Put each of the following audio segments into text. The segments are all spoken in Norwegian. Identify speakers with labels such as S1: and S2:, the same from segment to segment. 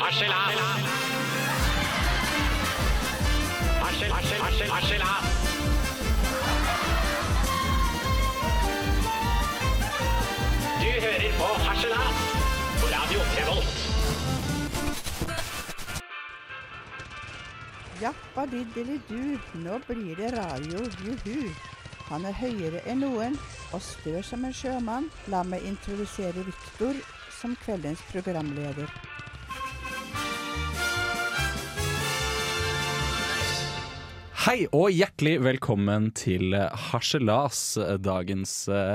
S1: Harselas! Harsel! Du hører på Harselas på Radio Revolt.
S2: Jappa diddeli-du, nå blir det radio, juhu. Han er høyere enn noen og stør som en sjømann. La meg introdusere Viktor som kveldens programleder.
S3: Hei og hjertelig velkommen til Harselas. Dagens eh,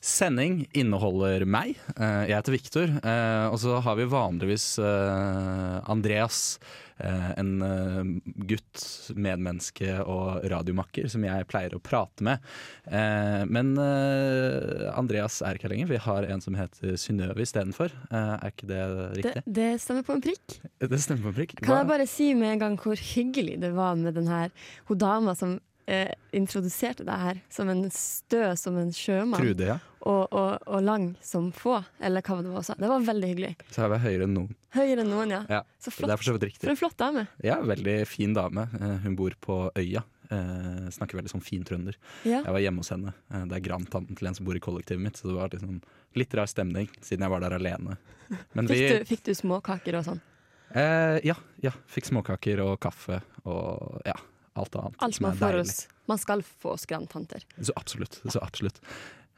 S3: sending inneholder meg. Eh, jeg heter Viktor. eh, og så har vi vanligvis eh, Andreas. Eh, en eh, gutt, medmenneske og radiomakker som jeg pleier å prate med. Eh, men Andreas er ikke her lenger. Vi har en som heter Synnøve istedenfor. Er ikke det
S4: Det,
S3: riktig?
S4: det stemmer på en prikk.
S3: Det, stemmer på prikk.
S4: Kan jeg bare si med en gang hvor hyggelig det var med den her hun dama som eh, introduserte deg her som en stø som en sjømann,
S3: Trude, ja.
S4: og, og, og lang som få, eller hva det var Også. Det var veldig hyggelig.
S3: Så er vi høyere enn noen.
S4: Høyere enn noen, ja.
S3: Ja,
S4: Så
S3: Det
S4: flott.
S3: er for så vidt riktig.
S4: For en flott dame.
S3: Ja, veldig fin dame. Eh, Hun bor på Øya. Eh, snakker veldig sånn fin trønder.
S4: Ja.
S3: Jeg var hjemme hos henne. Eh, Det er grandtanten til en som bor i kollektivet mitt, så det var liksom litt rar stemning siden jeg var der alene. Men vi
S4: Fikk, du, fikk du småkaker og sånn?
S3: eh, Ja, ja. Fikk småkaker og kaffe og ja, alt annet.
S4: Alt
S3: som
S4: man får oss. Man skal få oss grandtanter.
S3: Så absolutt. Så absolutt.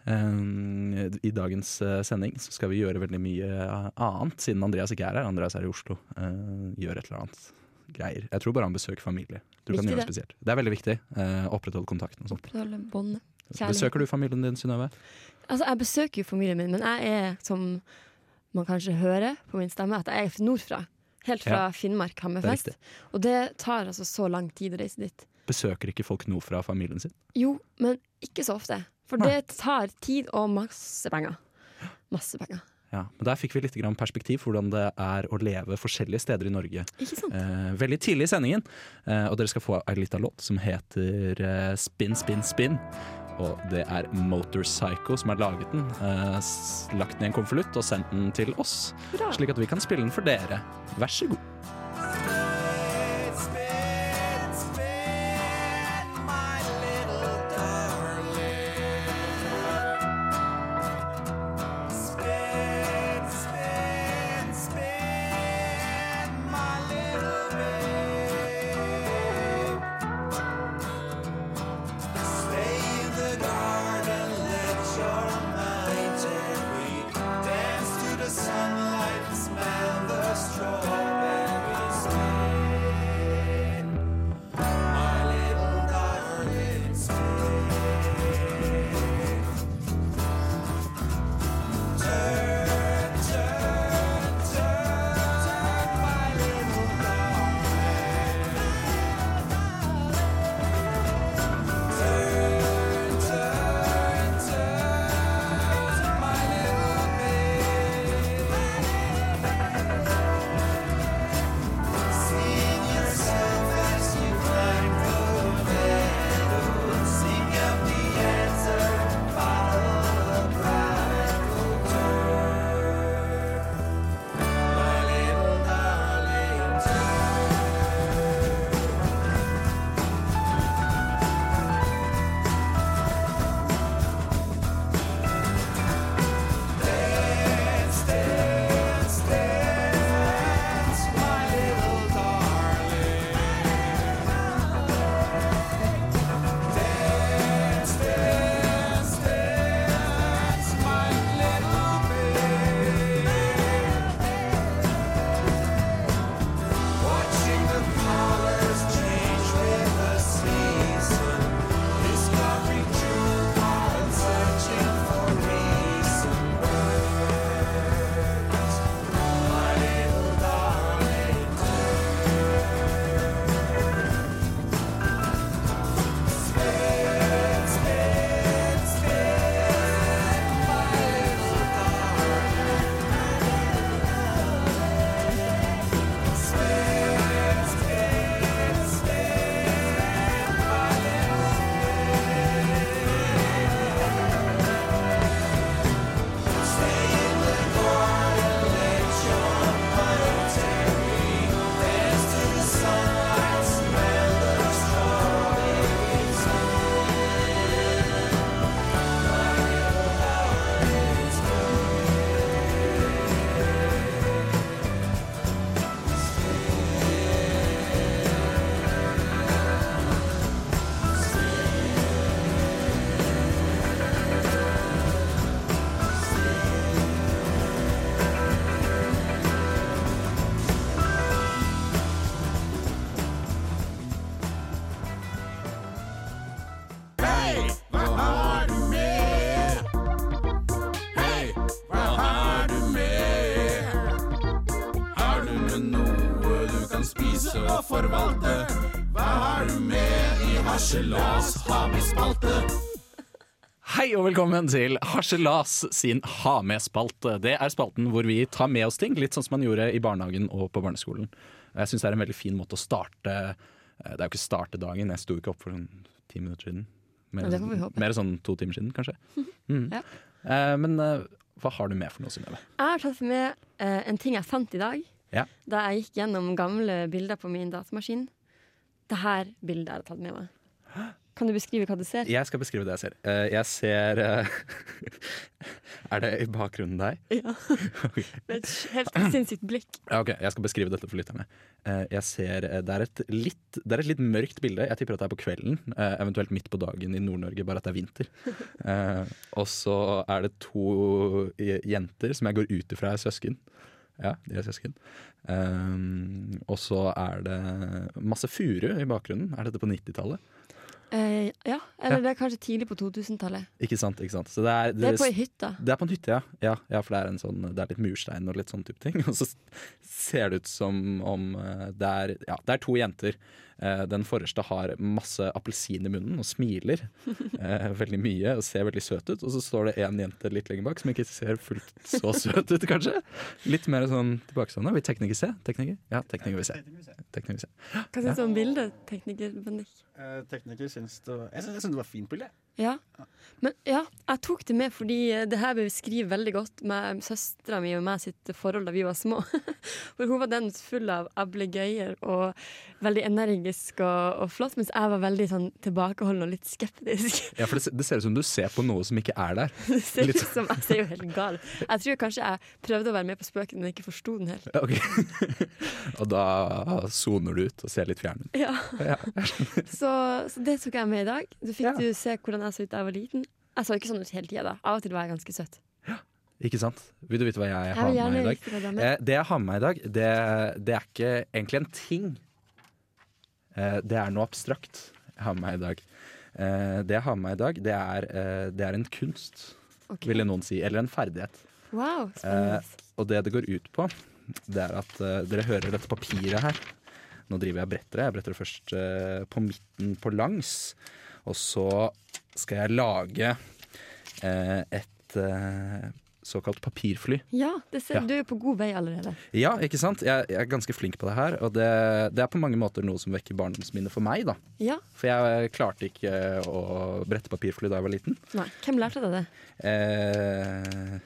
S3: Eh, I dagens eh, sending så skal vi gjøre veldig mye annet, siden Andreas ikke er her. Andreas er i Oslo. Eh, gjør et eller annet greier. Jeg tror bare han besøker familie. Noe
S4: det.
S3: Det er veldig viktig. Eh, opprettholde kontakten og sånt. Besøker du familien din, Synnøve?
S4: Altså, jeg besøker jo familien min, men jeg er, som man kanskje hører på min stemme, at jeg er nordfra. Helt fra
S3: Ja.
S4: Finnmark,
S3: er
S4: Hammerfest.
S3: Det
S4: Og det tar altså så lang tid å reise dit.
S3: Besøker ikke folk noe fra familien sin?
S4: Jo, men ikke så ofte. For
S3: Nei.
S4: det tar tid og masse penger. Masse penger.
S3: Ja, men Der fikk vi litt perspektiv for hvordan det er å leve forskjellige steder i Norge.
S4: Ikke sant?
S3: Eh, veldig tidlig i sendingen. Eh, og dere skal få ei lita låt som heter eh, Spin, spin, spin. Og det er Motorpsycho som har laget den. Eh, lagt den i en konvolutt og sendt den til oss,
S4: Bra.
S3: slik at vi kan spille den for dere. Vær så god. Velkommen til Harselas sin Ha med-spalte. Det er spalten hvor vi tar med oss ting, litt sånn som man gjorde i barnehagen og på barneskolen. Jeg syns det er en veldig fin måte å starte eh, Det er jo ikke starte dagen, jeg sto ikke opp for sånn ti minutter siden. Mer,
S4: Ja, vi håpe.
S3: mer sånn to timer siden, kanskje. Mm.
S4: Ja.
S3: Eh, men eh, hva har du med for noe, Synnøve?
S4: Jeg har tatt med eh, en ting jeg fant i dag,
S3: Ja.
S4: da jeg gikk gjennom gamle bilder på min datamaskin. Det her bildet har jeg tatt med meg. Kan du beskrive hva du ser?
S3: Jeg skal beskrive det jeg ser. Uh, jeg ser uh, Er det i bakgrunnen deg?
S4: Ja. Med et helt sinnssykt blikk.
S3: Ok, Jeg skal beskrive dette for lytterne. Uh, jeg ser, det, er et litt, det er et litt mørkt bilde. Jeg tipper at det er på kvelden, eventuelt midt på dagen i Nord-Norge, bare at det er vinter. Og så er det to jenter som jeg går ut ifra er søsken. Ja, de er søsken. Um, og så er det masse furu i bakgrunnen. Er dette på 90-tallet?
S4: Eh, ja, eller det er kanskje tidlig på 2000-tallet.
S3: Ikke sant? ikke sant? Så det er,
S4: Det er på ei hytte.
S3: Det er på en hytte, ja. ja. Ja, For det er, en sånn, det er litt murstein og litt sånn type ting. Og så ser det ut som om eh, det er, ja, det er to jenter. Eh, Den forreste har masse appelsin i munnen og smiler eh, veldig mye og ser veldig søt ut. Og så står det en jente litt lenger bak som ikke ser fullt så søt ut, kanskje. Litt mer sånn tilbakestående. Vil tekniker se? Tekniker? Ja, tekniker vil se. Tekniker vil se.
S4: Hva syns du om bildet, tekniker Bendik?
S5: Eh, tekniker syns det var Jeg syns, det var fint bilde.
S4: Ja. Men ja, jeg tok det med fordi eh, det her beskriver veldig godt med søstera mi og meg sitt forhold da vi var små. For hun var den full av ablegøyer og veldig energisk og, og flott, mens jeg var veldig sånn tilbakeholden og litt skeptisk.
S3: Ja, for det, det ser ut som du ser på noe som ikke er der.
S4: Det ser ut som Jeg ser jo helt gal. Jeg tror kanskje jeg prøvde å være med på spøken, men ikke forsto den helt.
S3: Ok. og da soner du ut og ser litt fjern ut.
S4: Ja.
S3: Ja.
S4: Så, så det tok jeg med i dag. Så fikk
S3: Ja.
S4: du se hvordan jeg så ut da jeg var liten. Jeg så ikke sånn ut hele tida. da. Av og til var jeg ganske søt.
S3: Ikke sant? Vil du vite hva jeg
S4: Jeg
S3: har med meg i dag?
S4: med.
S3: Eh, det jeg har med meg i dag, det, det er ikke egentlig en ting. Eh, det er noe abstrakt jeg har med meg i dag. Eh, det jeg har med meg i dag, det er, det er en kunst,
S4: okay.
S3: ville noen si. Eller en ferdighet.
S4: Wow,
S3: og det det går ut på, det er at dere hører dette papiret her. Nå driver jeg brettere. Jeg bretter det først på midten på langs. Og så skal jeg lage eh, et eh, såkalt papirfly.
S4: Ja, det ser,
S3: Ja.
S4: du er på god vei allerede.
S3: Ja, ikke sant? Jeg, jeg er ganske flink på det her, og det, det er på mange måter noe som vekker barndomsminner for meg. da.
S4: Ja,
S3: For jeg klarte ikke å brette papirfly da jeg var liten.
S4: nei. Hvem lærte deg det?
S3: Eh,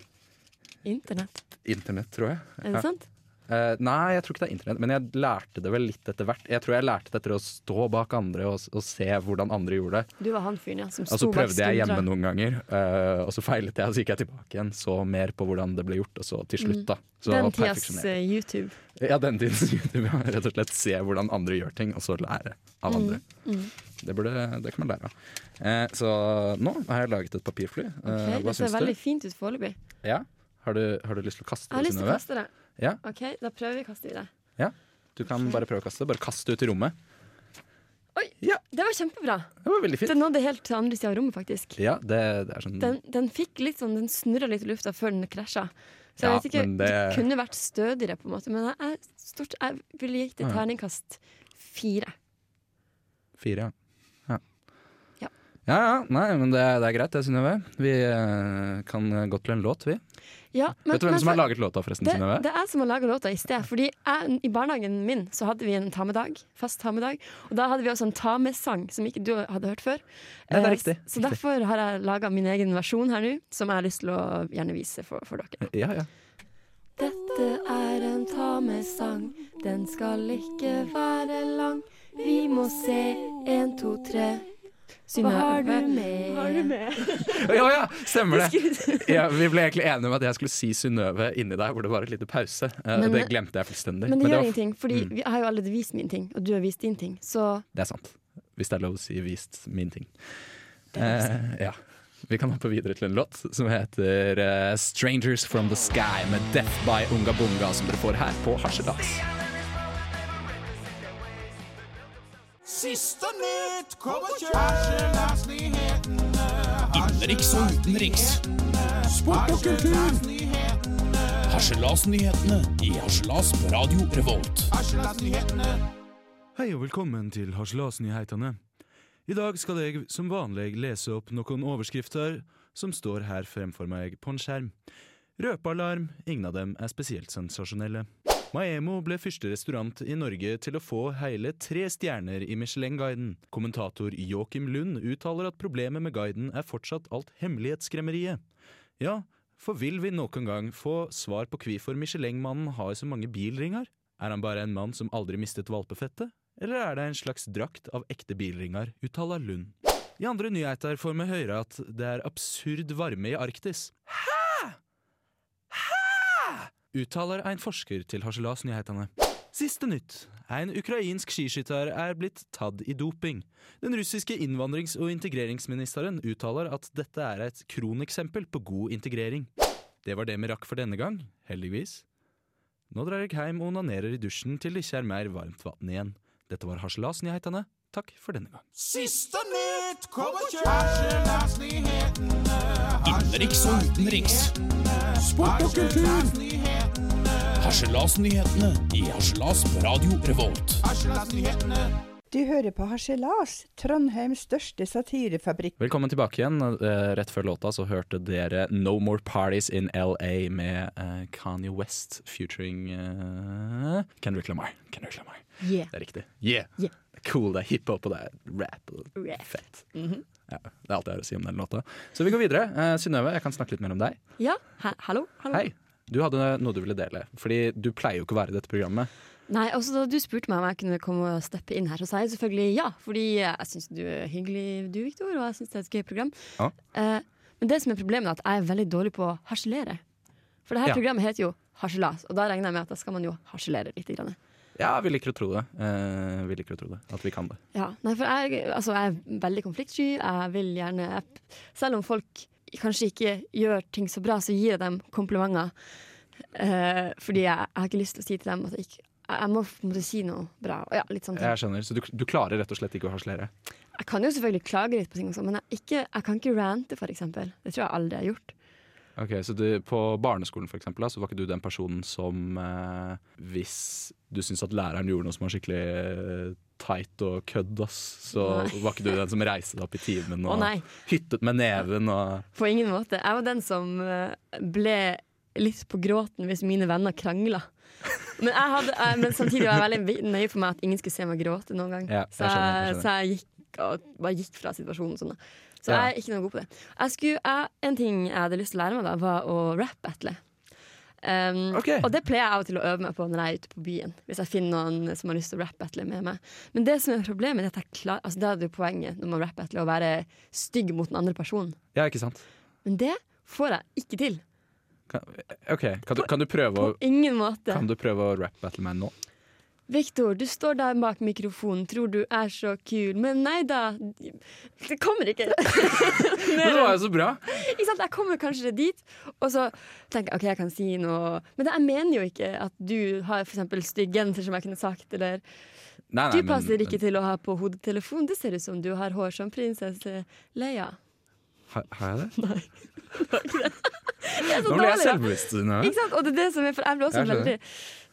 S4: Internett,
S3: internett, tror jeg.
S4: er det sant?
S3: Eh, nei, jeg tror ikke det er internett, men jeg lærte det vel litt etter hvert. Jeg tror jeg lærte det etter å stå bak andre og, og se hvordan andre gjorde det.
S4: Du var han fyren, ja, som
S3: Og så prøvde jeg hjemme noen ganger, uh, og så feilet jeg, og så gikk jeg tilbake igjen. Så mer på hvordan det ble gjort, og så til slutt, da. Så
S4: Mm. Den tidas eh, YouTube.
S3: Ja, den tidens YouTube. Ja. Rett og slett se hvordan andre gjør ting, og så lære av andre.
S4: Mm.
S3: Det, burde, det kan man lære av. Eh, så nå har jeg laget et papirfly. Eh,
S4: Ok,
S3: hva
S4: det ser veldig fint ut foreløpig.
S3: Ja? Har, du, har du lyst til å kaste
S4: Jeg har lyst til å kaste det.
S3: Ja.
S4: Ok, Da prøver vi å kaste i det.
S3: Du kan bare prøve å kaste. Bare kaste det ut i rommet.
S4: Oi,
S3: Ja.
S4: det var kjempebra!
S3: Det var veldig fint.
S4: Den nådde helt til andre sida av rommet, faktisk.
S3: Ja, det, det er sånn
S4: Den, den fikk litt sånn, den snurra litt i lufta før den krasja. Så jeg
S3: Ja,
S4: vet ikke, det...
S3: det-
S4: kunne vært stødigere, på en måte. Men jeg, stort, jeg ville gitt det terningkast fire.
S3: Fire, ja. Ja.
S4: Ja.
S3: ja, ja. Nei, men det, det er greit, det, Synnøve. Vi eh, kan gå til en låt, vi.
S4: Ja, men,
S3: Vet du hvem
S4: men
S3: som har laget låta, forresten,
S4: det, det er som har laga låta i sted. Fordi jeg, I barnehagen min så hadde vi en ta med-dag. Fast ta med-dag. Og da hadde vi også en ta med-sang som ikke du hadde hørt før.
S3: Nei, det er
S4: Eh,
S3: riktig,
S4: Så
S3: så
S4: derfor har jeg laga min egen versjon her nå, som jeg har lyst til å gjerne vise for, for dere.
S3: Ja, ja.
S4: Dette er en ta med-sang, den skal ikke være lang. Vi må se en, to, tre. Hva har du med? Har du med?
S3: Ja, ja, stemmer det! Ja, vi ble egentlig enige om at jeg skulle si Synnøve inni deg, hvor det var et lite pause. Eh,
S4: Men-
S3: det glemte jeg fullstendig.
S4: Men det gjør
S3: var-
S4: ingenting, for
S3: Mm.
S4: vi- jeg har jo allerede vist min ting, og du har vist din ting. Så
S3: Det er sant. Hvis det er lov å si 'vist min ting'. Eh, ja. Vi kan hoppe videre til en låt som heter eh, 'Strangers From The Sky' med 'Death by Unga Bunga', som dere får her på Harselas.
S5: Siste nytt kommer Harselasnyhetene.
S6: Innenriks og utenriks. Sport og kultur. Harselasnyhetene i Harselas på Radio Revolt.
S3: Hei og velkommen til Harselasnyhetene. I dag skal jeg som vanlig lese opp noen overskrifter som står her fremfor meg på en skjerm. Røpealarm, ingen av dem er spesielt sensasjonelle. Maemo ble første restaurant i Norge til å få hele tre stjerner i Michelin-guiden. Kommentator Joakim Lund uttaler at problemet med guiden er fortsatt alt hemmelighetsskremmeriet. Ja, for vil vi noen gang få svar på hvorfor Michelin-mannen har så mange bilringer? Er han bare en mann som aldri mistet valpefettet? Eller er det en slags drakt av ekte bilringer, uttaler Lund. I andre nyheter får vi høre at det er absurd varme i Arktis. Hæ?! Uttaler en forsker til Harselasnyhetene. Siste nytt. En ukrainsk skiskytter er blitt tatt i doping. Den russiske innvandrings- og integreringsministeren uttaler at dette er et kroneksempel på god integrering. Det var det vi rakk for denne gang, heldigvis. Nå drar jeg hjem og onanerer i dusjen til det ikke er mer varmt vann igjen. Dette var Harselasnyhetene. Takk for denne gang.
S5: Siste nytt kommer Harselasnyhetene.
S6: Innenriks og utenriks. Sport og kultur. Harselasnyhetene i Harselas på Radio Revolt.
S2: Du hører på Harselas, Trondheims største satirefabrikk.
S3: Velkommen tilbake igjen. Eh, Rett før låta så hørte dere No More Parties in LA med eh, Kanye West featuring eh, Kendrick Lamar. Kendrick Lamar.
S4: Yeah.
S3: Det er riktig. Yeah!
S4: Yeah.
S3: Det er cool, det er hiphop og det er rap. Og
S4: Rap.
S3: Fett. Ja, det er alt jeg har å si om den låta. Så vi går videre. Eh, Synnøve, jeg kan snakke litt mer om deg.
S4: Ja, Hæ? hallo? hallo?
S3: Hei. Du hadde noe du ville dele. Fordi du pleier jo ikke å være i dette programmet.
S4: Nei, også Da du spurte meg om jeg kunne komme og steppe inn her, så sa jeg selvfølgelig ja. Fordi jeg syns du er hyggelig, du Viktor, og jeg syns det er et gøy program.
S3: Ja.
S4: Eh, men det som er problemet, er at jeg er veldig dårlig på å harselere. For det her
S3: Ja.
S4: programmet heter jo Harselas, og da regner jeg med at da skal man jo harselere litt. Grann.
S3: Ja, vi liker å tro det. Eh, vi liker å tro det. At vi kan det.
S4: Ja, nei, for jeg, altså, jeg er veldig konfliktsky. Jeg vil gjerne jeg, Selv om folk kanskje ikke gjør ting så bra, så gir jeg dem komplimenter. Eh, fordi jeg, jeg har ikke lyst til å si til dem at jeg ikke jeg må på en måte si noe bra. Og ja, sånn.
S3: Jeg skjønner. Så du, du klarer rett og slett ikke å harselere?
S4: Jeg kan jo selvfølgelig klage litt på ting, også, men jeg, ikke, jeg kan ikke rante, eksempel. Det tror jeg aldri jeg har gjort.
S3: Ok, Så du, på barneskolen for eksempel, da, så var ikke du den personen som eh, Hvis du syntes at læreren gjorde noe som var skikkelig eh, teit og kødd, ass, så
S4: Nei.
S3: var ikke du den som reiste deg opp i timen og
S4: nei,
S3: hyttet med neven og
S4: på ingen måte. Jeg var den som eh, ble litt på gråten hvis mine venner krangla. Men, hadde, men samtidig var jeg veldig nøye for meg at ingen skulle se meg gråte noen gang.
S3: Ja, jeg
S4: så, jeg,
S3: skjønner, jeg
S4: så jeg gikk og bare gikk fra situasjonen. Sånn. da. Så
S3: Ja.
S4: jeg er ikke noe god på det. Skulle, jeg, en ting jeg hadde lyst til å lære meg, da var å rap-battle. Um,
S3: okay.
S4: Og det pleier jeg av og til å øve meg på når jeg er ute på byen. Hvis jeg finner noen som har lyst til å rap-battle med meg. Men det som er problemet, er at jeg klar, altså det er jo poenget når man rap-battler, å være stygg mot den andre personen.
S3: Ja, ikke sant?
S4: Men det får jeg ikke til.
S3: Kan, ok, kan du, kan, du prøve
S4: På
S3: å,
S4: ingen måte.
S3: kan du prøve å rap-battle meg nå?
S4: Viktor, du står der bak mikrofonen, tror du er så kul, men nei da. Det kommer ikke.
S3: Men det var jo så bra!
S4: Ikke sant? Jeg kommer kanskje dit, og så tenker jeg ok, jeg kan si noe Men det, jeg mener jo ikke at du har for stygg genser, som jeg kunne sagt, eller
S3: Nei, nei,
S4: Du
S3: men-
S4: passer ikke til å ha på hodetelefon. Det ser ut som du har hår som prinsesse Leia.
S3: Har, har jeg det?
S4: Nei. Det er så
S3: Nå ble jeg selvbevisst.
S4: Ikke? Og det er det som er, for jeg blir også veldig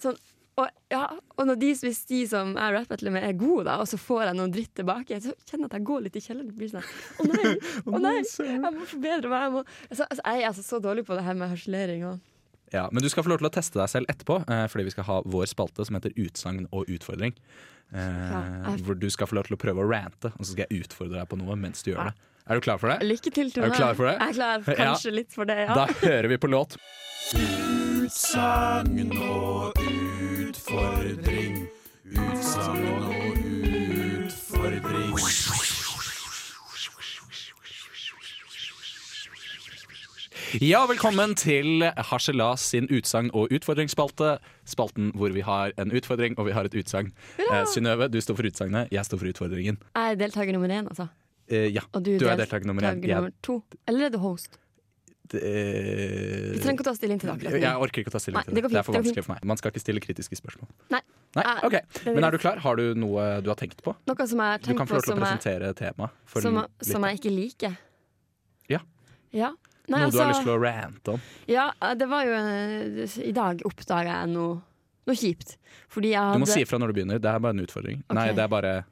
S4: sånn og, ja, og når de, hvis de som jeg rappet til med, er gode, da, og så får jeg noe dritt tilbake, så kjenner jeg at jeg går litt i kjelleren. og blir sånn, Å nei! Å nei! Jeg må forbedre meg. Jeg, må. Altså, altså, jeg er altså så dårlig på det her med harselering. Og,
S3: Ja, men du skal få lov til å teste deg selv etterpå, eh, fordi vi skal ha vår spalte som heter Utsagn og utfordring. Eh,
S4: jeg-
S3: Hvor du skal få lov til å prøve å rante, og så skal jeg utfordre deg på noe mens du gjør det. Er du klar for det?
S4: lykke til til
S3: Er du klar for det?
S4: Jeg er klar,
S3: Ja.
S4: kanskje litt for det, ja.
S3: Da hører vi på låt.
S5: Utsagn og utfordring. Utsagn og utfordring.
S3: Ja, velkommen til Harselas sin utsagn og utfordringsspalte. Spalten hvor vi har en utfordring og vi har et utsagn. Eh, Synnøve, du står for utsagnet, jeg står for utfordringen.
S4: Jeg er deltaker nummer én, altså.
S3: Eh, ja,
S4: Og du,
S3: du er deltaker nummer én.
S4: nummer to. Eller er du host?
S3: Jeg,
S4: Du trenger ikke å ta stilling til det akkurat nå.
S3: jeg orker ikke å ta stilling
S4: Nei,
S3: til det.
S4: det
S3: Det er for vanskelig for meg. Man skal ikke stille kritiske spørsmål.
S4: Nei.
S3: Nei, ok. Men er du klar? Har du noe du har tenkt på?
S4: Noe som jeg har tenkt Du
S3: kan få lov til å presentere temaet.
S4: som, som jeg ikke liker.
S3: Ja.
S4: Ja. Nei,
S3: Noe du har
S4: altså-
S3: lyst til å rante om.
S4: Ja, det var jo I dag oppdaga jeg noe Noe kjipt. Fordi jeg hadde Du
S3: må si ifra når du begynner. Det er bare en utfordring. Nei, det er bare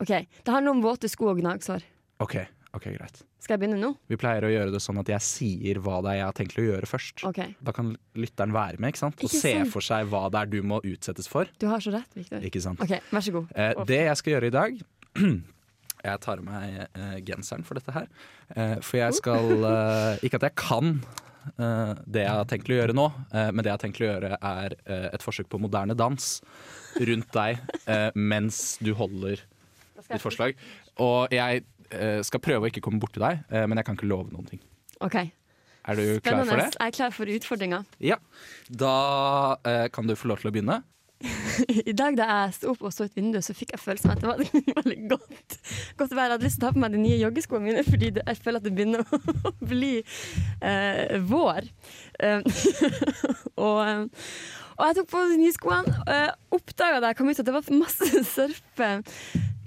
S4: Ok, Det handler om våte sko og gnagsår.
S3: OK, ok, greit.
S4: Skal jeg begynne nå?
S3: Vi pleier å gjøre det sånn at jeg sier hva det er jeg har tenkt å gjøre først.
S4: Okay.
S3: Da kan lytteren være med ikke sant? og
S4: Ikke
S3: se
S4: sant.
S3: for seg hva det er du må utsettes for.
S4: Du har så rett, Victor.
S3: Ikke sant?
S4: OK, vær så god.
S3: Eh, det jeg skal gjøre i dag Jeg tar av meg eh, genseren for dette her. Eh, for jeg skal eh, Ikke at jeg kan eh, det jeg har tenkt å gjøre nå, eh, men det jeg har tenkt å gjøre er et forsøk på moderne dans rundt deg eh, mens du holder ditt forslag. Og jeg skal prøve å ikke komme borti deg, eh, men jeg kan ikke love noen ting.
S4: OK.
S3: Er du klar for det?
S4: Jeg er klar for utfordringa.
S3: Ja. Da eh, kan du få lov til å begynne.
S4: I dag da jeg sto opp og så ut vinduet, så fikk jeg følelsen av at det var veldig godt, godt vær. Jeg hadde lyst til å ta på meg de nye joggeskoene mine, fordi det, jeg føler at det begynner å bli eh, vår. Eh, og, eh, og jeg tok på de nye skoene. Uh, Oppdaga da jeg kom ut at det var masse surfe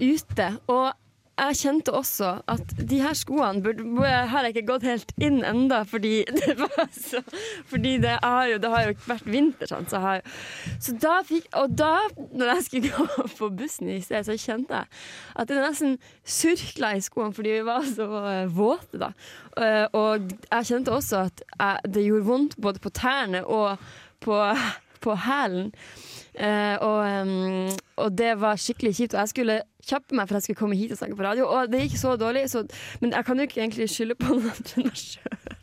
S4: ute. Og jeg kjente også at de her skoene burde, har jeg ikke gått helt inn enda, fordi det var så Fordi det har jo, det har jo vært vinter, sant, så, har, så da fikk Og da, når jeg skulle gå på bussen i sted, så kjente jeg at det nesten surkla i skoene fordi vi var så eh, våte, da. Eh, og jeg kjente også at jeg, det gjorde vondt både på tærne og på, på hælen. Eh, og, um, og det var skikkelig kjipt. Og jeg skulle kjappe meg for jeg skulle komme hit og snakke på radio. Og det gikk så dårlig, så, men jeg kan jo ikke egentlig skylde på noen andre enn meg sjøl.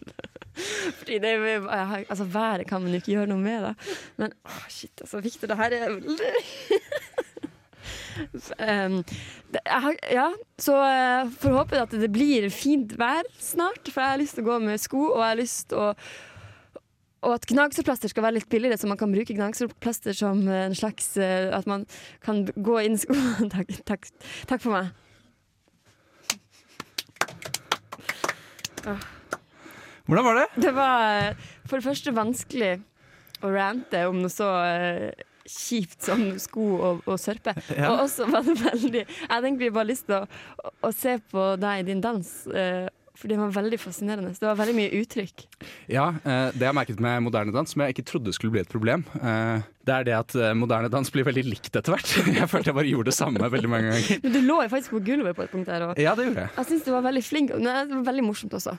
S4: Fordi det, altså, været kan man jo ikke gjøre noe med, da. Men oh, shit, altså, Victor, det her er Um, det, jeg ja, så uh, får håpe at det blir fint vær snart, for jeg har lyst til å gå med sko, og jeg har lyst til å og at gnagsårplaster skal være litt billigere, så man kan bruke gnagsårplaster som en slags eh, At man kan gå inn i skoene. takk, takk, takk for meg.
S3: Hvordan var det?
S4: Det var eh, for det første vanskelig å rante om noe så eh, kjipt som sko og, og sørpe.
S3: Ja.
S4: Og også var det veldig Jeg hadde egentlig bare lyst til å, å, se på deg i din dans, eh, for det var veldig fascinerende. Det var veldig mye uttrykk.
S3: Ja, eh, det jeg har merket med moderne dans, som jeg ikke trodde skulle bli et problem, eh, det er det at eh, moderne dans blir veldig likt etter hvert. Jeg følte jeg bare gjorde det samme veldig mange ganger.
S4: Men du lå jo faktisk på gulvet på et punkt der. Og
S3: Ja, det gjorde jeg.
S4: jeg syns du var veldig flink. Det var veldig morsomt også.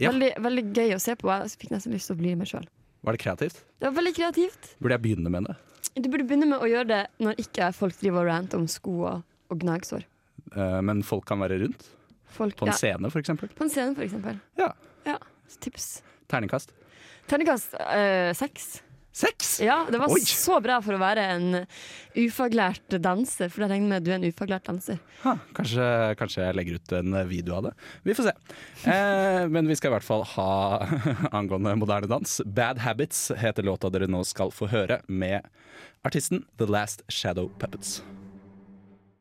S3: Ja.
S4: Veldig, veldig gøy å se på. Jeg fikk nesten lyst til å bli med sjøl.
S3: Var det kreativt?
S4: Det var veldig kreativt.
S3: Burde jeg begynne med det?
S4: Du burde begynne med å gjøre det når ikke folk driver og ranter om sko og, og gnagsår.
S3: Men folk kan være rundt?
S4: Folk,
S3: På en
S4: ja,
S3: scene, for eksempel?
S4: på en scene, for eksempel.
S3: Ja.
S4: Ja, tips.
S3: Terningkast?
S4: Terningkast øh, seks.
S3: Seks!
S4: Ja, det var
S3: Oi.
S4: så bra for å være en ufaglært danser, for jeg regner med at du er en ufaglært danser.
S3: Ha, kanskje, kanskje jeg legger ut en video av det. Vi får se. Eh, men vi skal i hvert fall ha angående moderne dans. 'Bad Habits' heter låta dere nå skal få høre, med artisten The Last Shadow Puppets.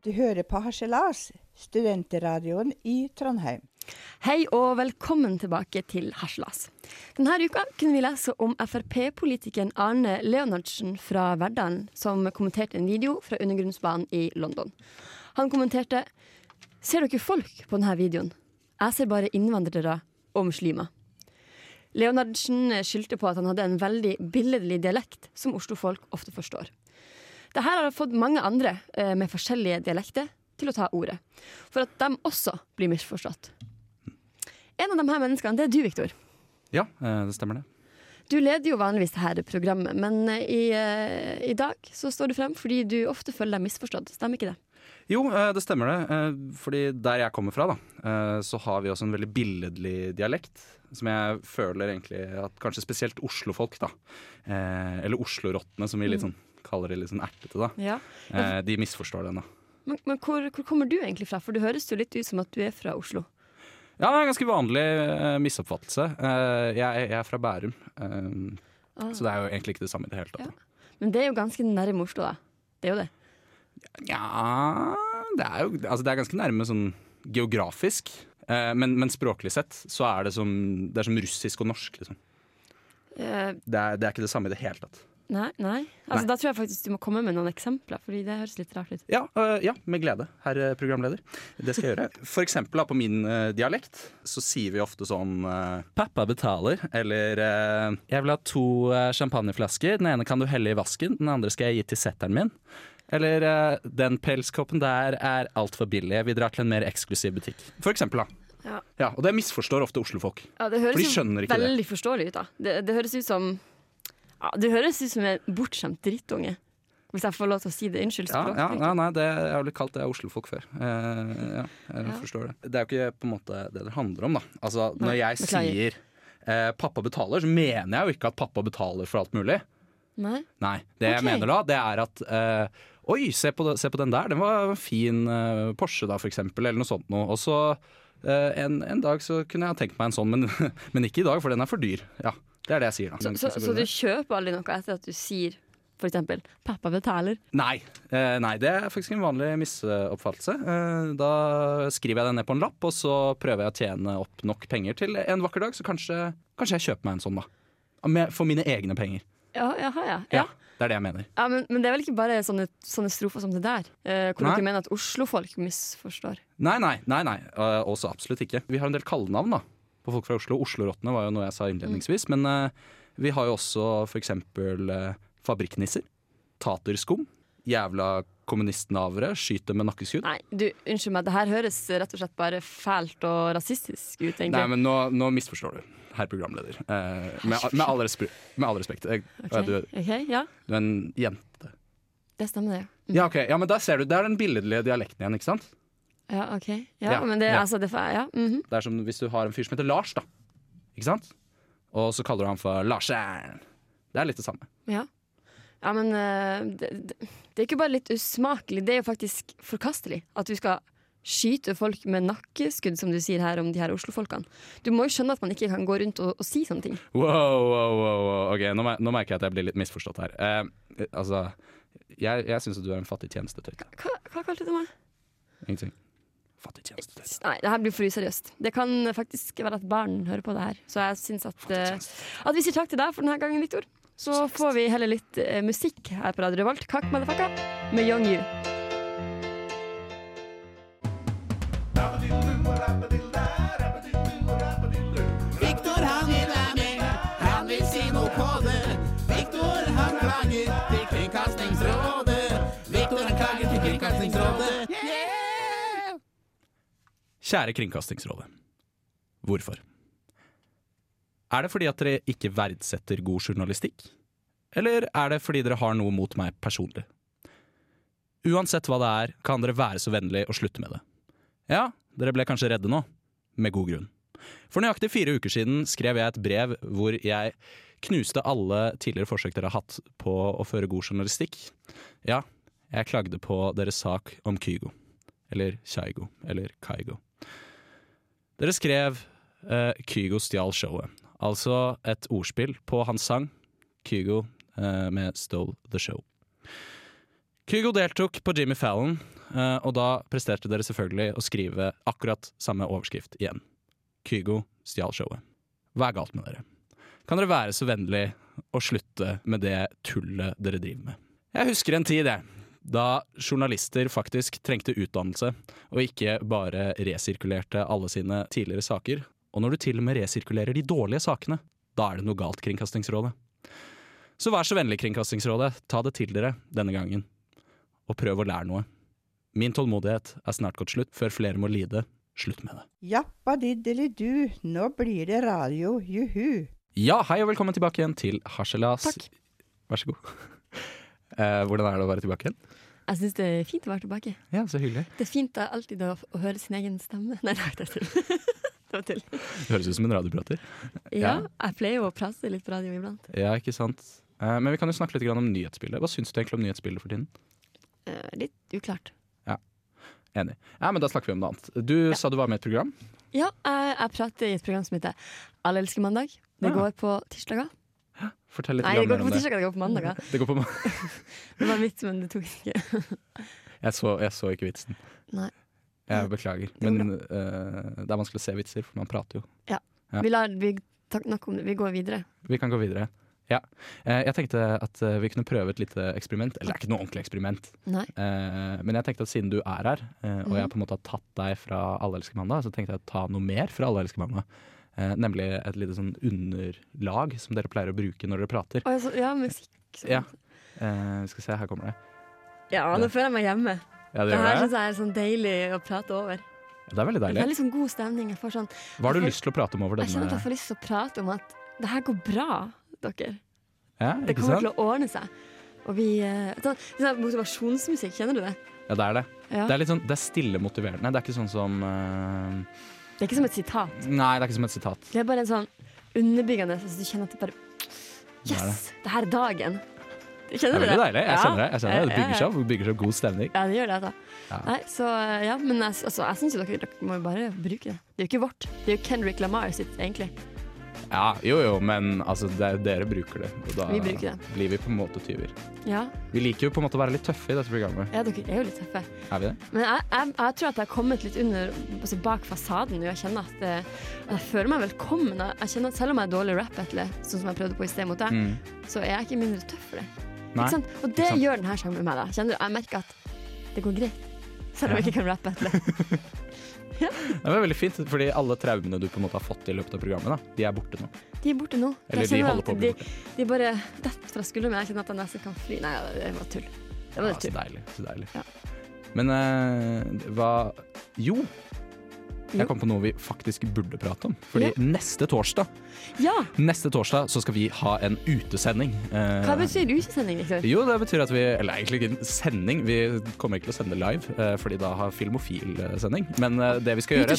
S2: Du hører på Harselas, studentradioen i Trondheim.
S4: Hei og velkommen tilbake til Haslas. Denne uka kunne vi lese om Frp-politikeren Arne Leonardsen fra Verdalen, som kommenterte en video fra undergrunnsbanen i London. Han kommenterte Ser dere folk på denne videoen? Jeg ser bare innvandrere og muslimer. Leonardsen skyldte på at han hadde en veldig billedlig dialekt som Oslo-folk ofte forstår. Dette har fått mange andre eh, med forskjellige dialekter til å ta ordet, for at de også blir misforstått. En av de her menneskene, det er du, Viktor.
S3: Ja, eh, det stemmer det.
S4: Du leder jo vanligvis dette programmet, men eh, i, eh, i dag så står du frem fordi du ofte føler deg misforstått. Stemmer ikke det?
S3: Jo, det stemmer det. Fordi der jeg kommer fra, da, så har vi også en veldig billedlig dialekt. Som jeg føler egentlig at kanskje spesielt Oslo-folk, da. Eller Oslo-rottene, som vi litt sånn kaller det litt sånn ertete, da.
S4: Ja.
S3: De misforstår den, da.
S4: Men, men hvor, hvor kommer du egentlig fra? For det høres jo litt ut som at du er fra Oslo.
S3: Ja, det er en ganske vanlig uh, misoppfattelse. Uh, jeg, jeg er fra Bærum, uh,
S4: Ah.
S3: så det er jo egentlig ikke det samme i det hele tatt. Ja.
S4: Men det er jo ganske nærme Oslo, da. Det er jo det.
S3: Ja Det er jo altså det er ganske nærme sånn geografisk. Men, men språklig sett så er det som, det er som russisk og norsk, liksom. Det er, det er ikke det samme i det hele tatt.
S4: Nei, nei. Altså,
S3: Nei.
S4: Da tror jeg faktisk du må komme med noen eksempler, Fordi det høres litt rart ut.
S3: Ja, uh, ja, med glede, herr programleder. Det skal jeg gjøre. For eksempel da, på min uh, dialekt så sier vi ofte sånn uh, 'Pappa betaler', eller 'Jeg vil ha to champagneflasker. Den ene kan du helle i vasken, den andre skal jeg gi til setteren min'. Eller 'Den pelskoppen der er altfor billig. Vi drar til en mer eksklusiv butikk'. For eksempel, da.
S4: Ja.
S3: og det misforstår ofte oslofolk.
S4: Ja, det
S3: For
S4: høres
S3: de skjønner ikke det.
S4: veldig forståelig ut, da. Det, det høres ut som ja, Det høres ut som en bortskjemt drittunge. Hvis jeg får lov til å si det. Unnskyld
S3: Ja, ja, ja nei, det, jeg har blitt kalt det av oslofolk før. Eh, ja, jeg
S4: Ja.
S3: forstår det. Det er jo ikke på en måte det det handler om, da. Altså, når
S4: Nei,
S3: jeg
S4: beklager.
S3: sier eh, pappa betaler, så mener jeg jo ikke at pappa betaler for alt mulig.
S4: Nei?
S3: Nei, det jeg mener da, det er at eh, Oi, se på, se på den der, den var en fin eh, Porsche da, for eksempel, eller noe sånt noe. Og så eh, en, en dag så kunne jeg ha tenkt meg en sånn, men, men ikke i dag, for den er for dyr. Ja, det er det jeg sier da.
S4: Så,
S3: Men
S4: så,
S3: ikke
S4: så du kjøper aldri noe etter at du sier eksempel 'pappa betaler'?
S3: Nei, eh, nei, det er faktisk en vanlig misoppfattelse. Eh, da skriver jeg det ned på en lapp, og så prøver jeg å tjene opp nok penger til en vakker dag, så kanskje, kanskje jeg kjøper meg en sånn, da. Med, for mine egne penger.
S4: Ja, jaha, ja.
S3: Ja,
S4: ja.
S3: det er det jeg mener.
S4: ja men, men det er vel ikke bare sånne, sånne strofer som det der? Eh, hvor
S3: Nei.
S4: ikke mener at oslofolk misforstår?
S3: Nei, nei, nei, nei. eh, også absolutt ikke. Vi har en del kallenavn da, på folk fra Oslo. Oslo-rottene var jo noe jeg sa innledningsvis. Men uh, vi har jo også for eksempel eh, fabrikknisser. Taterskum. Jævla kommunistnavere. Skyter med nakkeskudd.
S4: Nei, du, unnskyld meg, det her høres rett og slett bare fælt og rasistisk ut, egentlig.
S3: Nei, men nå, nå misforstår du, herr programleder. Eh, med, med, all respe med all respekt. Jeg,
S4: Ok,
S3: du,
S4: okay, ja,
S3: du er en jente.
S4: det stemmer, det. Mm.
S3: Ja, ok. Ja, men da ser du, Det er den billedlige dialekten igjen, ikke sant?
S4: Ja, ok. Ja, men det, altså, det, ja, mhm.
S3: Det er som hvis du har en fyr som heter Lars, da. Ikke sant? Og så kaller du ham for Larsen. Det er litt det samme.
S4: ja. ja men eh, det, det, er ikke bare litt usmakelig, det er jo faktisk forkastelig at du skal skyte folk med nakkeskudd, som du sier her om de her Oslo-folkene. Du må jo skjønne at man ikke kan gå rundt og, og si sånne ting.
S3: Wow, wow, wow. Ok, nå, nå merker jeg at jeg blir litt misforstått her. Eh, altså, jeg, jeg syns du er en fattig tjenestetøyte.
S4: Hva, hva kalte du meg?
S3: Ingenting. Fattig tjeneste.
S4: Nei, det her blir for useriøst. Det kan faktisk være at barn hører på det her. Så jeg syns at, eh, at vi sier takk til deg for denne gangen, Viktor. Så får vi heller litt eh, musikk her på Radio Revolt. Kakk motherfucka med Young You.
S5: Viktor han vil være med, han vil si noe på det. Viktor han klager til Kringkastingsrådet. Viktor han klager til Kringkastingsrådet.
S3: Kjære Kringkastingsrådet. Hvorfor? Er det fordi at dere ikke verdsetter god journalistikk? Eller er det fordi dere har noe mot meg personlig? Uansett hva det er, kan dere være så vennlig å slutte med det. Ja, dere ble kanskje redde nå. Med god grunn. For nøyaktig fire uker siden skrev jeg et brev hvor jeg knuste alle tidligere forsøk dere har hatt på å føre god journalistikk. Ja, jeg klagde på deres sak om Kygo. Eller Kygo. Eller Kaigo. Dere skrev uh, Kygo stjal showet. Altså et ordspill på hans sang Kygo uh, med Stole the Show. Kygo deltok på Jimmy Fallon, uh, og da presterte dere selvfølgelig å skrive akkurat samme overskrift igjen. Kygo stjal showet. Hva er galt med dere? Kan dere være så vennlig å slutte med det tullet dere driver med? Jeg husker en tid, jeg. Da journalister faktisk trengte utdannelse, og ikke bare resirkulerte alle sine tidligere saker. Og når du til og med resirkulerer de dårlige sakene, da er det noe galt, Kringkastingsrådet. Så vær så vennlig, Kringkastingsrådet, ta det til dere denne gangen. Og prøv å lære noe. Min tålmodighet er snart gått slutt, før flere må lide. Slutt med det.
S2: Jappadiddeli-du, nå blir det radio, juhu.
S3: Ja, hei og velkommen tilbake igjen til Harselas.
S4: Takk.
S3: Vær så god. Eh, hvordan er det å være tilbake igjen?
S4: Jeg syns det er fint å være tilbake.
S3: Ja, så hyggelig.
S4: Det er fint da, alltid å, å høre sin egen stemme. Nei, nei, det er til. det
S3: høres ut som en radioprater.
S4: Ja,
S3: Ja.
S4: jeg pleier jo å prate litt på radio iblant.
S3: Ja, ikke sant. Eh, men vi kan jo snakke litt grann om nyhetsbildet. Hva syns du egentlig om nyhetsbildet for tiden?
S4: Eh, litt uklart.
S3: Ja, Enig. Ja, men da snakker vi om noe annet. Du sa du var med i et program.
S4: Ja, jeg, jeg prater i et program som heter Alle elsker mandag. Det
S3: Ja.
S4: går på tirsdager.
S3: Fortell litt
S4: Nei, det går
S3: om det.
S4: det går på mandager.
S3: Det går på mandag.
S4: Det var en vits, men det tok ikke.
S3: jeg, så, jeg så ikke vitsen.
S4: Nei.
S3: Jeg beklager. Men uh, det er vanskelig å se vitser, for man prater jo. Ja.
S4: Vi lar vi. Vi går videre.
S3: Vi kan gå videre. Ja. Eh, jeg tenkte at eh, vi kunne prøve et lite eksperiment. Eller det er ikke noe ordentlig eksperiment.
S4: Nei.
S3: Men jeg tenkte at siden du er her, og
S4: Mhm.
S3: jeg på en måte har tatt deg fra Alle elsker mandag, så tenkte jeg å ta noe mer fra Alle elsker mandag. Eh, nemlig et lite sånn underlag som dere pleier å bruke når dere prater.
S4: Oh, ja, så, ja, musikk. sånn.
S3: Ja. Eh, vi skal se, her kommer det.
S4: ja, nå føler jeg meg hjemme.
S3: Ja, det
S4: Det her syns jeg er sånn deilig å prate over.
S3: Det er veldig deilig.
S4: Det er liksom god stemning. Sånn,
S3: Hva har du
S4: får-
S3: lyst til å prate om over
S4: jeg kjenner at jeg får lyst til å prate om at det her går bra, dere.
S3: Ja,
S4: Det kommer
S3: sant?
S4: til å ordne seg. Og vi så, sånn, sånn Motivasjonsmusikk, kjenner du det?
S3: Ja, det er det.
S4: Ja.
S3: Det er sånn, det er stille motiverende. Det er ikke sånn som eh,
S4: Det er ikke som et sitat.
S3: Nei, det er ikke som et sitat.
S4: Det er bare en sånn underbyggende så du kjenner at det bare
S3: Det er
S4: Yes! Det her er dagen.
S3: Det
S4: Kjenner
S3: er
S4: du det?
S3: deilig. Jeg kjenner det. Jeg kjenner det. det bygger seg opp, bygger seg opp god stemning.
S4: Ja, det gjør det. Altså.
S3: Ja.
S4: Nei, så ja, men altså, jeg syns dere, dere må jo bare bruke det. Det er jo ikke vårt. Det er jo Kendrick Lamar sitt, egentlig.
S3: Ja, jo jo, men altså, det, er- dere bruker det. Og da
S4: Vi bruker det.
S3: blir vi på en måte tyver.
S4: Ja,
S3: Vi liker jo på en måte å være litt tøffe i dette programmet.
S4: ja dere er jo litt tøffe.
S3: Er vi det?
S4: Men jeg, jeg, jeg tror at jeg har kommet litt under altså bak fasaden nå. Jeg kjenner at at, jeg føler meg velkommen. Jeg, kjenner at Selv om jeg er dårlig rap-battle, sånn som jeg prøvde på i sted mot deg,
S3: Mm.
S4: så er jeg ikke mindre tøff for det.
S3: Nei.
S4: Og det
S3: sant.
S4: gjør denne sangen med meg. da Kjenner du, Jeg merker at det går greit. Selv om jeg ikke kan rappe etter
S3: Det var veldig fint, fordi alle traumene du på en måte har fått i løpet av programmet, da, de er borte nå.
S4: De er borte nå.
S3: Eller de holder på å bli borte.
S4: de bare detter fra skuldrene. Jeg kjenner at jeg nesten kan fly. Nei, det var tull. Det var
S3: Ja,
S4: tull.
S3: så deilig. Så deilig.
S4: Ja.
S3: Men eh, hva Jo! Jeg kom på noe vi faktisk burde prate om. Fordi
S4: Ja.
S3: neste torsdag
S4: Ja!
S3: Neste torsdag så skal vi ha en utesending. Eh,
S4: Hva betyr utesending?
S3: Jo, det betyr at vi Eller egentlig ikke en sending. Vi kommer ikke til å sende live, eh, fordi da har Filmofil eh, sending. Men det vi skal gjøre.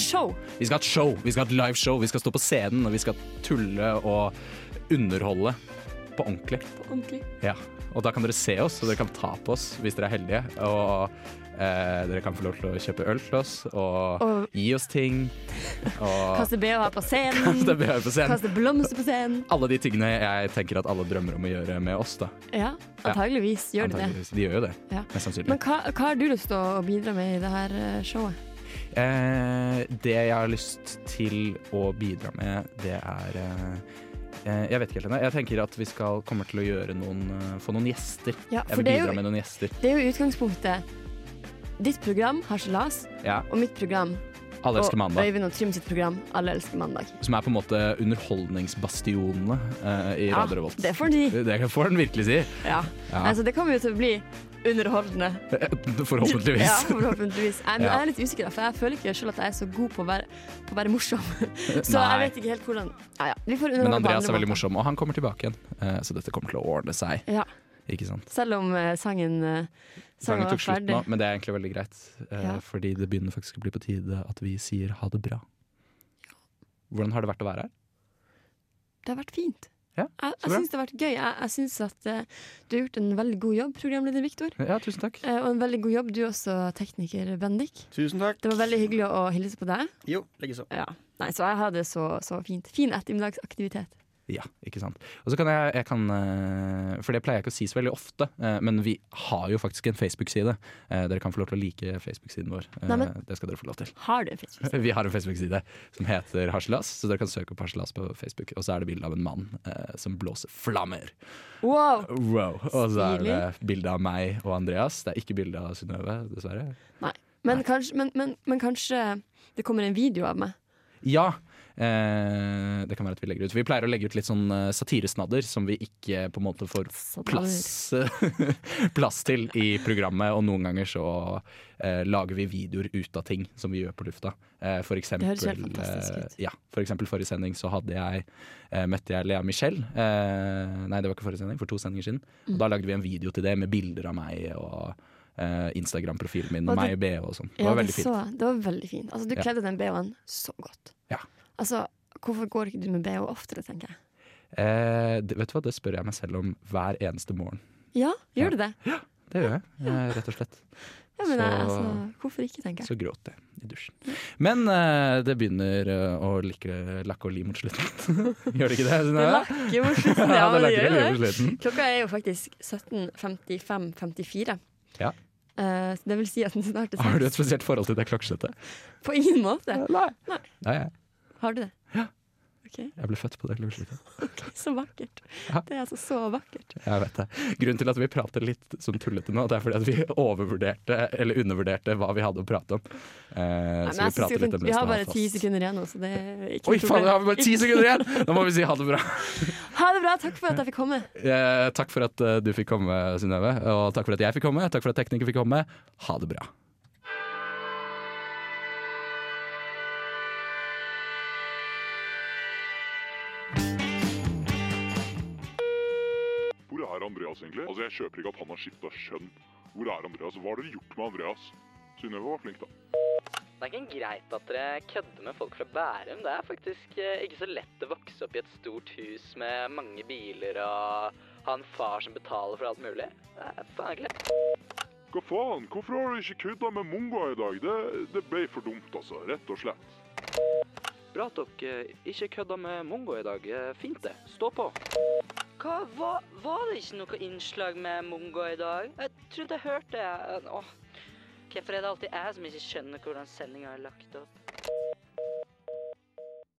S3: Vi skal ha et show. Vi skal ha et liveshow. Vi skal stå på scenen, og vi skal tulle og underholde på ordentlig.
S4: På ordentlig.
S3: Ja. Og da kan dere se oss, og dere kan ta på oss hvis dere er heldige. Og eh, dere kan få lov til å kjøpe øl til oss, og,
S4: Og
S3: gi oss ting. Og
S4: kaste BH på scenen.
S3: kaste på scenen.
S4: Kaste blomster på scenen.
S3: Alle de tingene jeg tenker at alle drømmer om å gjøre med oss. da
S4: Ja, antageligvis gjør de det.
S3: De gjør jo det,
S4: Ja.
S3: mest sannsynlig.
S4: Men hva, hva har du lyst til å bidra med i det her eh, showet?
S3: Eh, det jeg har lyst til å bidra med, det er eh, Jeg vet ikke helt ennå. Jeg tenker at vi skal kommer til å noen, eh, få noen gjester.
S4: Ja,
S3: Jeg vil bidra
S4: jo,
S3: med noen gjester.
S4: det er jo utgangspunktet ditt program, Harselas,
S3: Ja,
S4: og mitt program,
S3: Alle elsker
S4: og
S3: mandag.
S4: Øyvind og Trym sitt program, Alle elsker mandag.
S3: Som er på en måte underholdningsbastionene uh, i
S4: Ja,
S3: Radio Revolt.
S4: det får de.
S3: Det får den virkelig si.
S4: Ja.
S3: Ja.
S4: Altså, det kommer jo til å bli underholdende.
S3: Forhåpentligvis.
S4: Ja, forhåpentligvis. Jeg, men jeg er litt usikker, for jeg føler ikke selv at jeg er så god på å være, på å være morsom. Så
S3: Nei.
S4: jeg vet ikke helt hvordan ja, ja. Vi får
S3: Men Andreas er veldig morsom, og han kommer tilbake igjen. Eh, så dette kommer til å ordne seg.
S4: Ja. Selv om eh, sangen, eh, sangen
S3: Sangen tok slutt nå, men det er egentlig veldig greit.
S4: Ja.
S3: Fordi det begynner faktisk å bli på tide at vi sier ha det bra. Hvordan har det vært å være her?
S4: Det har vært fint.
S3: Ja,
S4: jeg jeg syns det har vært gøy. Jeg, jeg syns at uh, du har gjort en veldig god jobb, programleder Viktor.
S3: Ja, tusen takk.
S4: Uh, og en veldig god jobb, du også, tekniker Bendik.
S6: Tusen takk.
S4: Det var veldig hyggelig å hilse på deg.
S6: Jo, likeså.
S4: Ja. Nei, så jeg hadde så, så fint. Fin ettermiddagsaktivitet.
S3: Ja, ikke sant. Og så kan jeg, jeg kan, eh, For det pleier jeg ikke å si så veldig ofte, eh, men vi har jo faktisk en Facebook-side. Eh, Dere kan få lov til å like Facebook-siden vår.
S4: Nei, men-
S3: Det skal dere få lov til.
S4: Har du en Facebook-side?
S3: Vi har en Facebook-side som heter Harselas, så dere kan søke opp Harselas på Facebook. Og så er det bilde av en mann eh, som blåser flammer.
S4: Wow!
S3: Wow. Og så er det bilde av meg og Andreas. Det er ikke bilde av Synnøve, dessverre.
S4: Men kanskje, men, men, men kanskje det kommer en video av meg?
S3: Ja. Eh, det kan være at vi legger ut. Vi pleier å legge ut litt sånn eh, satiresnadder som vi ikke på en måte får plass, plass til i programmet. Og noen ganger så eh, lager vi videoer ut av ting som vi gjør på lufta. Eh, for eksempel,
S4: Det høres helt fantastisk ut.
S3: eh, ja, for eksempel forrige sending så hadde jeg, eh, møtte jeg Lea Michelle. Eh, nei, det var ikke forrige sending, for to sendinger siden.
S4: Mm.
S3: Og da lagde vi en video til det med bilder av meg og Instagram-profilen min og,
S4: Og
S3: meg i BH og sånn. Det
S4: Ja,
S3: var
S4: det,
S3: veldig fint.
S4: så, det var veldig fint. Altså, du
S3: Ja.
S4: kledde den BH-en så godt.
S3: Ja.
S4: Altså, hvorfor går ikke du med BH oftere, tenker jeg.
S3: Eh, det, vet du hva, det spør jeg meg selv om hver eneste morgen.
S4: Ja,
S3: Ja.
S4: gjør du det?
S3: Ja, Det gjør jeg, eh, rett og slett.
S4: Ja, men
S3: Så-
S4: jeg, altså, hvorfor ikke, tenker jeg.
S3: Så gråter jeg i dusjen. Men eh, det begynner eh, å like, lakke og li mot slutten. gjør det ikke det?
S4: Det lakker mot slutten,
S3: Ja, det
S4: gjør det.
S3: slutten.
S4: Klokka er jo faktisk 17.55-54.
S3: Ja.
S4: Uh, så det vil si at den snart er
S3: Har du et spesielt forhold til det klokkeslettet?
S4: På ingen måte.
S3: Nei.
S4: Nei.
S3: Nei.
S4: Har du det?
S3: Ja.
S4: Ok. OK,
S3: Jeg ble født på det okay,
S4: så vakkert.
S3: Ja.
S4: Det er altså så vakkert.
S3: Jeg vet det. Grunnen til at vi prater litt som tullete nå, det er fordi at vi overvurderte, eller undervurderte, hva vi hadde å prate om. Eh,
S4: Nei,
S3: så vi prater litt om
S4: vi har bare ti sekunder igjen nå, så det er ikke
S3: Oi, faen,
S4: har
S3: vi bare ti sekunder igjen! Da må vi si ha det bra.
S4: Ha det bra. Takk for at jeg fikk komme.
S3: Eh, takk for at eh, du fikk komme, Synnøve. Og takk for at jeg fikk komme. Takk for at tekniker fikk komme. Ha det bra.
S7: Andreas egentlig? Altså, Jeg kjøper ikke at han har skifta kjønn. Hvor er Andreas? Hva har dere gjort med Andreas? Synnøve var flink, da.
S8: Det er ikke greit at dere kødder med folk fra Bærum. Det er faktisk eh, ikke så lett å vokse opp i et stort hus med mange biler og ha en far som betaler for alt mulig. Det er faen ikke lett.
S7: Hva faen? Hvorfor har du ikke kødda med mongoer i dag? Det, det ble for dumt, altså. Rett og slett.
S8: Bra at dere ikke kødda med mongo i dag. Eh, Fint det. Stå på. Hva, var, var det ikke noe innslag med mongo i dag? Jeg trodde jeg hørte det. Åh. Hvorfor er det alltid jeg som ikke skjønner hvordan sendinga er lagt opp?